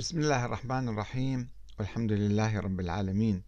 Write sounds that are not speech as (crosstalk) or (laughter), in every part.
بسم الله الرحمن الرحيم. والحمد لله رب العالمين.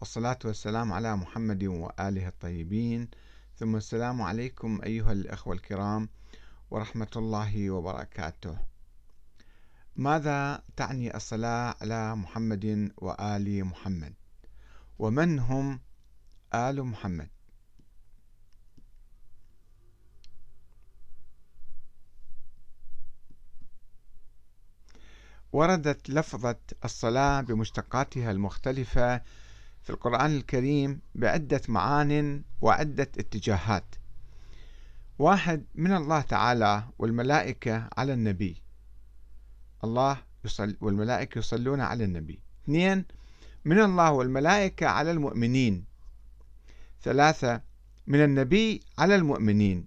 والصلاة والسلام على محمد وآله الطيبين. ثم السلام عليكم أيها الأخوة الكرام ورحمة الله وبركاته. ماذا تعني الصلاة على محمد وآل محمد؟ ومن هم آل محمد؟ وردت لفظة الصلاة بمشتقاتها المختلفة في القرآن الكريم بعدة معان وعدة اتجاهات. واحد من الله تعالى والملائكة على النبي. الله يصل والملائكة يصلون على النبي. اثنين من الله والملائكة على المؤمنين. ثلاثة من النبي على المؤمنين.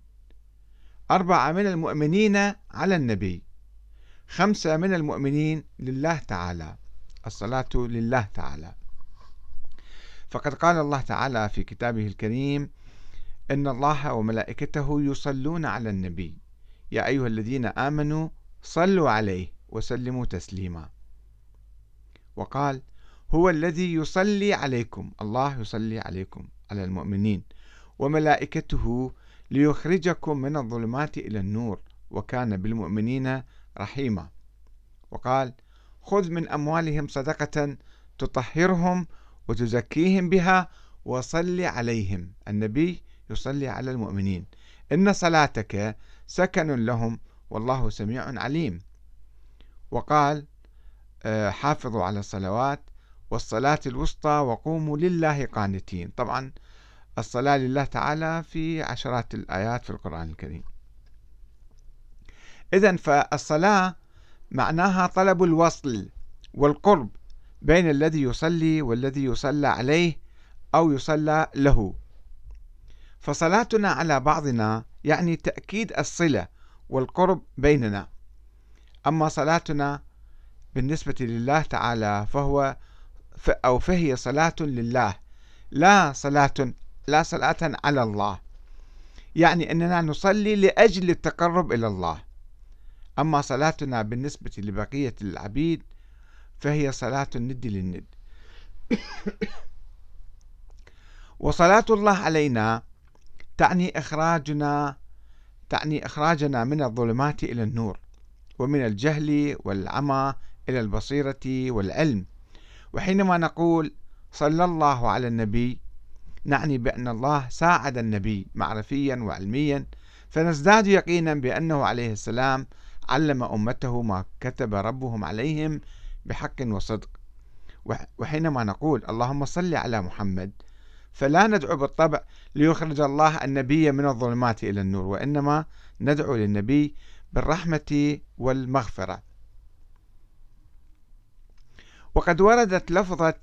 أربعة من المؤمنين على النبي. خمسة من المؤمنين لله تعالى. الصلاة لله تعالى. فقد قال الله تعالى في كتابه الكريم إن الله وملائكته يصلون على النبي. يا أيها الذين آمنوا صلوا عليه وسلموا تسليما. وقال هو الذي يصلي عليكم. الله يصلي عليكم على المؤمنين. وملائكته ليخرجكم من الظلمات إلى النور. وكان بالمؤمنين رحيما وقال خذ من أموالهم صدقة تطهرهم وتزكيهم بها وصل عليهم. النبي يصلي على المؤمنين. إن صلاتك سكن لهم والله سميع عليم. وقال آه، حافظوا على الصلوات والصلاة الوسطى وقوموا لله قانتين. طبعا الصلاة لله تعالى في عشرات الآيات في القرآن الكريم. إذا فالصلاة معناها طلب الوصل والقرب بين الذي يصلي والذي يصلى عليه أو يصلى له. فصلاتنا على بعضنا يعني تأكيد الصلة والقرب بيننا. أما صلاتنا بالنسبة لله تعالى فهو أو فهي صلاة لله لا صلاة لا صلاة على الله. يعني أننا نصلي لأجل التقرب إلى الله. أما صلاتنا بالنسبة لبقية العبيد فهي صلاة الند للند. (coughs) وصلاة الله علينا تعني إخراجنا تعني إخراجنا من الظلمات إلى النور ومن الجهل والعمى إلى البصيرة والعلم. وحينما نقول صلى الله على النبي نعني بأن الله ساعد النبي معرفيا وعلميا فنزداد يقينا بأنه عليه السلام علم أمته ما كتب ربهم عليهم بحق وصدق. وحينما نقول اللهم صل على محمد فلا ندعو بالطبع ليخرج الله النبي من الظلمات إلى النور وإنما ندعو للنبي بالرحمة والمغفرة. وقد وردت لفظة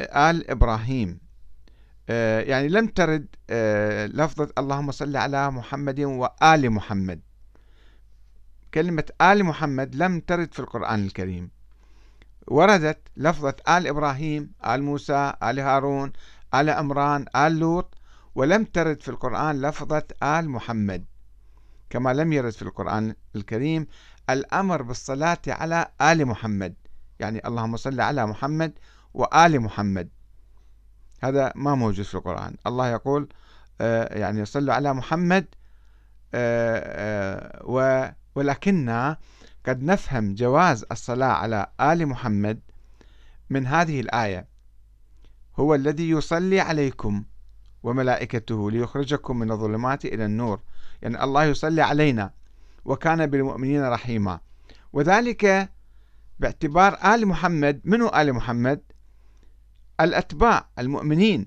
آل إبراهيم آه، يعني لم ترد آه، لفظة اللهم صل على محمد وآل محمد. كلمة آل محمد لم ترد في القرآن الكريم. وردت لفظة آل إبراهيم آل موسى آل هارون آل عمران آل لوط ولم ترد في القرآن لفظة آل محمد. كما لم يرد في القرآن الكريم الأمر بالصلاة على آل محمد. يعني اللهم صل على محمد وآل محمد. هذا ما موجود في القرآن. الله يقول آه، يعني صلوا على محمد آه، آه، ولكننا قد نفهم جواز الصلاة على آل محمد من هذه الآية. هو الذي يصلي عليكم وملائكته ليخرجكم من الظلمات إلى النور. يعني الله يصلي علينا وكان بالمؤمنين رحيما. وذلك باعتبار آل محمد منو آل محمد؟ الأتباع المؤمنين.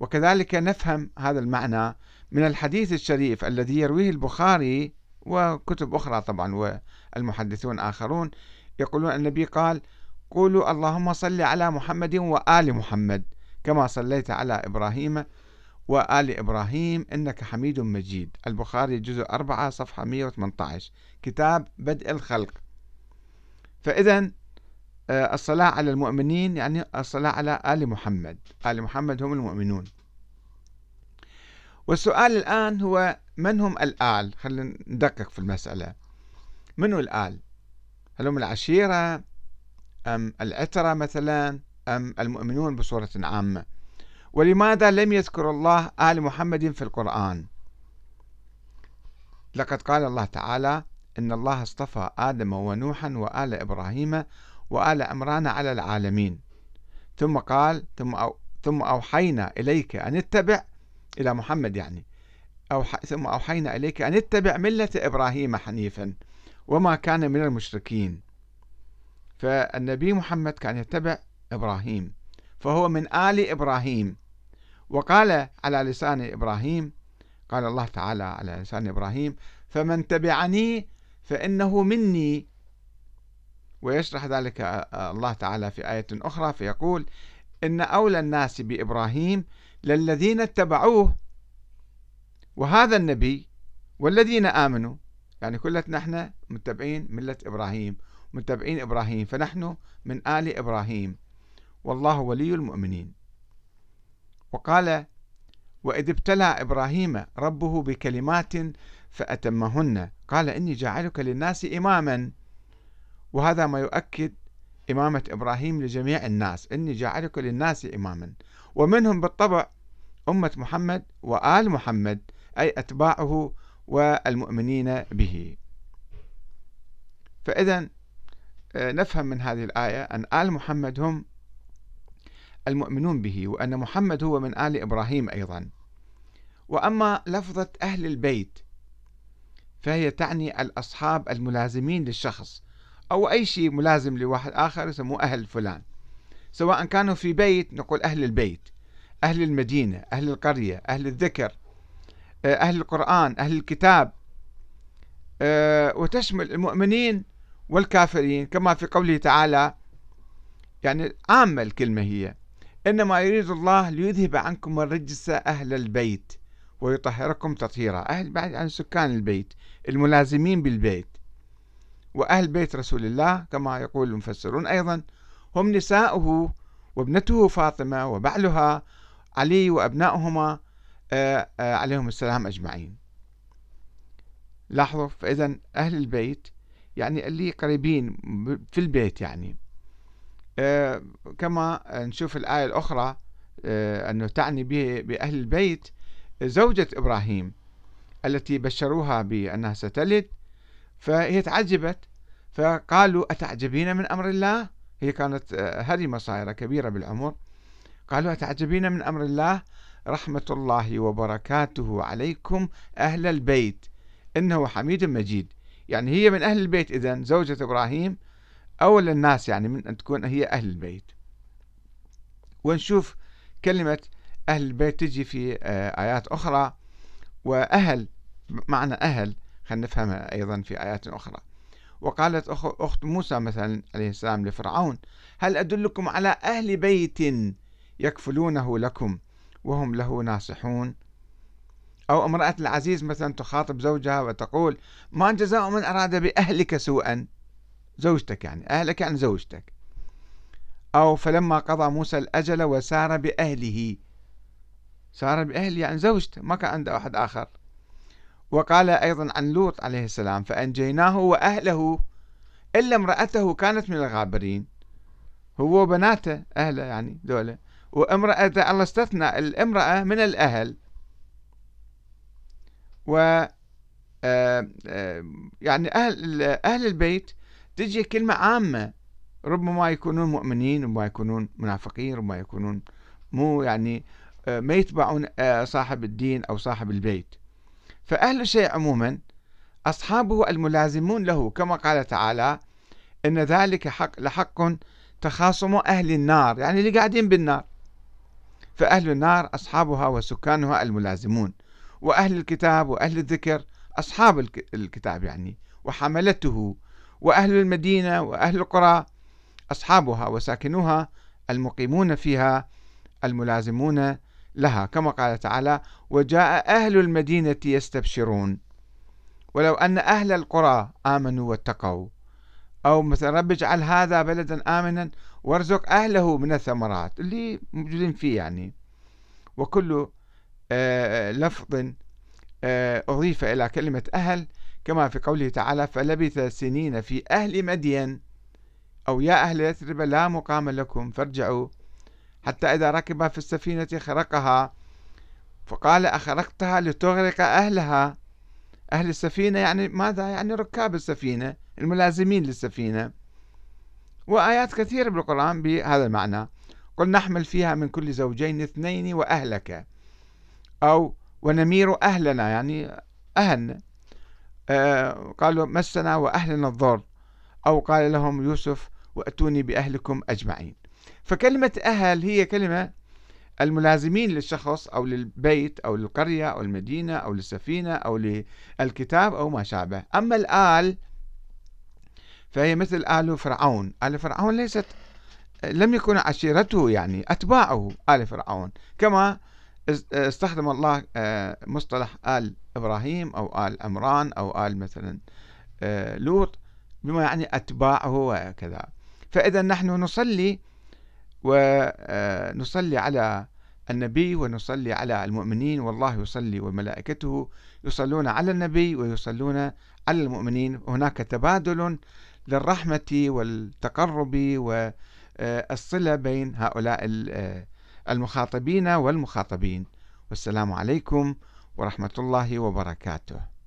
وكذلك نفهم هذا المعنى من الحديث الشريف الذي يرويه البخاري وكتب أخرى طبعا والمحدثون آخرون يقولون النبي قال قولوا اللهم صل على محمد وآل محمد كما صليت على إبراهيم وآل إبراهيم إنك حميد مجيد. البخاري جزء 4 صفحة 118 كتاب بدء الخلق. فإذا آه، الصلاة على المؤمنين يعني الصلاة على آل محمد. آل محمد هم المؤمنون. والسؤال الآن هو من هم الآل؟ خلينا ندقق في المسألة. من هو الآل؟ هل هم العشيرة أم العترة مثلا أم المؤمنون بصورة عامة؟ ولماذا لم يذكر الله آل محمد في القرآن؟ لقد قال الله تعالى إن الله اصطفى آدم ونوحا وآل إبراهيم وآل عمران على العالمين. ثم قال ثم أو ثم أوحينا إليك أن اتبع إلى محمد يعني. أوح ثم أوحينا إليك أن اتبع ملة إبراهيم حنيفا وما كان من المشركين. فالنبي محمد كان يتبع إبراهيم فهو من آل إبراهيم. وقال على لسان إبراهيم قال الله تعالى على لسان إبراهيم فمن تبعني فإنه مني. ويشرح ذلك الله تعالى في آية أخرى فيقول إن أولى الناس بإبراهيم للذين اتبعوه وهذا النبي والذين آمنوا يعني كلتنا إحنا متبعين ملة إبراهيم متبعين إبراهيم فنحن من آل إبراهيم. والله ولي المؤمنين. وقال وإذ ابتلى إبراهيم ربه بكلمات فأتمهن. قال إني جاعلك للناس إماما. وهذا ما يؤكد إمامة إبراهيم لجميع الناس. إني جاعلك للناس إماما. ومنهم بالطبع أمة محمد وآل محمد. أي أتباعه والمؤمنين به. فإذا آه، نفهم من هذه الآية أن آل محمد هم المؤمنون به وأن محمد هو من آل إبراهيم أيضا. وأما لفظة أهل البيت فهي تعني الأصحاب الملازمين للشخص أو أي شيء ملازم لواحد آخر يسموه أهل فلان. سواء كانوا في بيت نقول أهل البيت أهل المدينة أهل القرية أهل الذكر. أهل القرآن أهل الكتاب آه، وتشمل المؤمنين والكافرين كما في قوله تعالى يعني عامة الكلمة هي إنما يريد الله ليذهب عنكم الرجس أهل البيت ويطهركم تطهيرا. أهل بعد عن سكان البيت الملازمين بالبيت وأهل بيت رسول الله كما يقول المفسرون أيضا هم نساؤه وابنته فاطمة وبعلها علي وأبنائهما آه، آه، عليهم السلام أجمعين. لاحظوا فإذا أهل البيت يعني اللي قريبين في البيت يعني. آه، كما نشوف الآية الأخرى أنه تعني بأهل البيت زوجة إبراهيم التي بشروها بأنها ستلد فهي تعجبت فقالوا أتعجبين من أمر الله؟ هي كانت هرمة صايرة كبيرة بالعمر. قالوا أتعجبين من أمر الله؟ رحمة الله وبركاته عليكم أهل البيت. إنه حميد مجيد. يعني هي من أهل البيت إذن زوجة إبراهيم. أول الناس يعني من أن تكون هي أهل البيت. ونشوف كلمة أهل البيت تجي في آه، آيات أخرى. وأهل معنى أهل خلينا نفهمها أيضا في آيات أخرى. وقالت أخت موسى مثلا عليه السلام لفرعون هل أدلكم على أهل بيت يكفلونه لكم؟ وهم له ناصحون. أو امرأة العزيز مثلا تخاطب زوجها وتقول ما جزاء من أراد بأهلك سوءا. زوجتك يعني أهلك يعني زوجتك. أو فلما قضى موسى الأجل وسار بأهله. سار بأهله يعني زوجته ما كان عنده أحد آخر. وقال أيضا عن لوط عليه السلام فأنجيناه وأهله إلا امرأته كانت من الغابرين. هو وبناته أهله يعني دولة وامرأة الله استثنى الامرأة من الأهل. و آه، آه، يعني أهل أهل البيت تجي كلمة عامة. ربما يكونون مؤمنين ربما يكونون منافقين ربما يكونون مو يعني آه، ما يتبعون صاحب الدين أو صاحب البيت. فأهل الشيء عموما أصحابه الملازمون له كما قال تعالى إن ذلك حق لحق تخاصم أهل النار. يعني اللي قاعدين بالنار. فأهل النار أصحابها وسكانها الملازمون وأهل الكتاب وأهل الذكر أصحاب الكتاب يعني وحملته وأهل المدينة وأهل القرى أصحابها وساكنوها المقيمون فيها الملازمون لها. كما قال تعالى وجاء أهل المدينة يستبشرون ولو أن أهل القرى آمنوا واتقوا أو مثلا رب اجعل هذا بلدا آمنا وارزق أهله من الثمرات اللي موجودين فيه يعني. وكل آه، لفظ آه، أضيف إلى كلمة أهل كما في قوله تعالى فلبث سنين في أهل مدين. أو يا أهل يثرب لا مقام لكم فارجعوا. حتى إذا ركب في السفينة خرقها فقال أخرقتها لتغرق أهلها. أهل السفينة يعني ماذا؟ يعني ركاب السفينة الملازمين للسفينة. وآيات كثيرة بالقرآن بهذا المعنى. قل نحمل فيها من كل زوجين اثنين وأهلك أو ونمير أهلنا يعني أهلنا آه قالوا مسنا وأهلنا الضر. أو قال لهم يوسف وأتوني بأهلكم أجمعين. فكلمة أهل هي كلمة الملازمين للشخص أو للبيت أو للقرية أو المدينة أو للسفينة أو للكتاب أو ما شابه. أما الآل فهي مثل آل فرعون. آل فرعون ليست لم يكن عشيرته يعني أتباعه آل فرعون. كما استخدم الله آه، مصطلح آل إبراهيم أو آل عمران أو آل مثلا آه، لوط بما يعني أتباعه وكذا فإذا نحن نصلي ونصلي على النبي ونصلي على المؤمنين. والله يصلي وملائكته يصلون على النبي ويصلون على المؤمنين. هناك تبادل للرحمة والتقرب والصلة بين هؤلاء المخاطبين والمخاطبين. والسلام عليكم ورحمة الله وبركاته.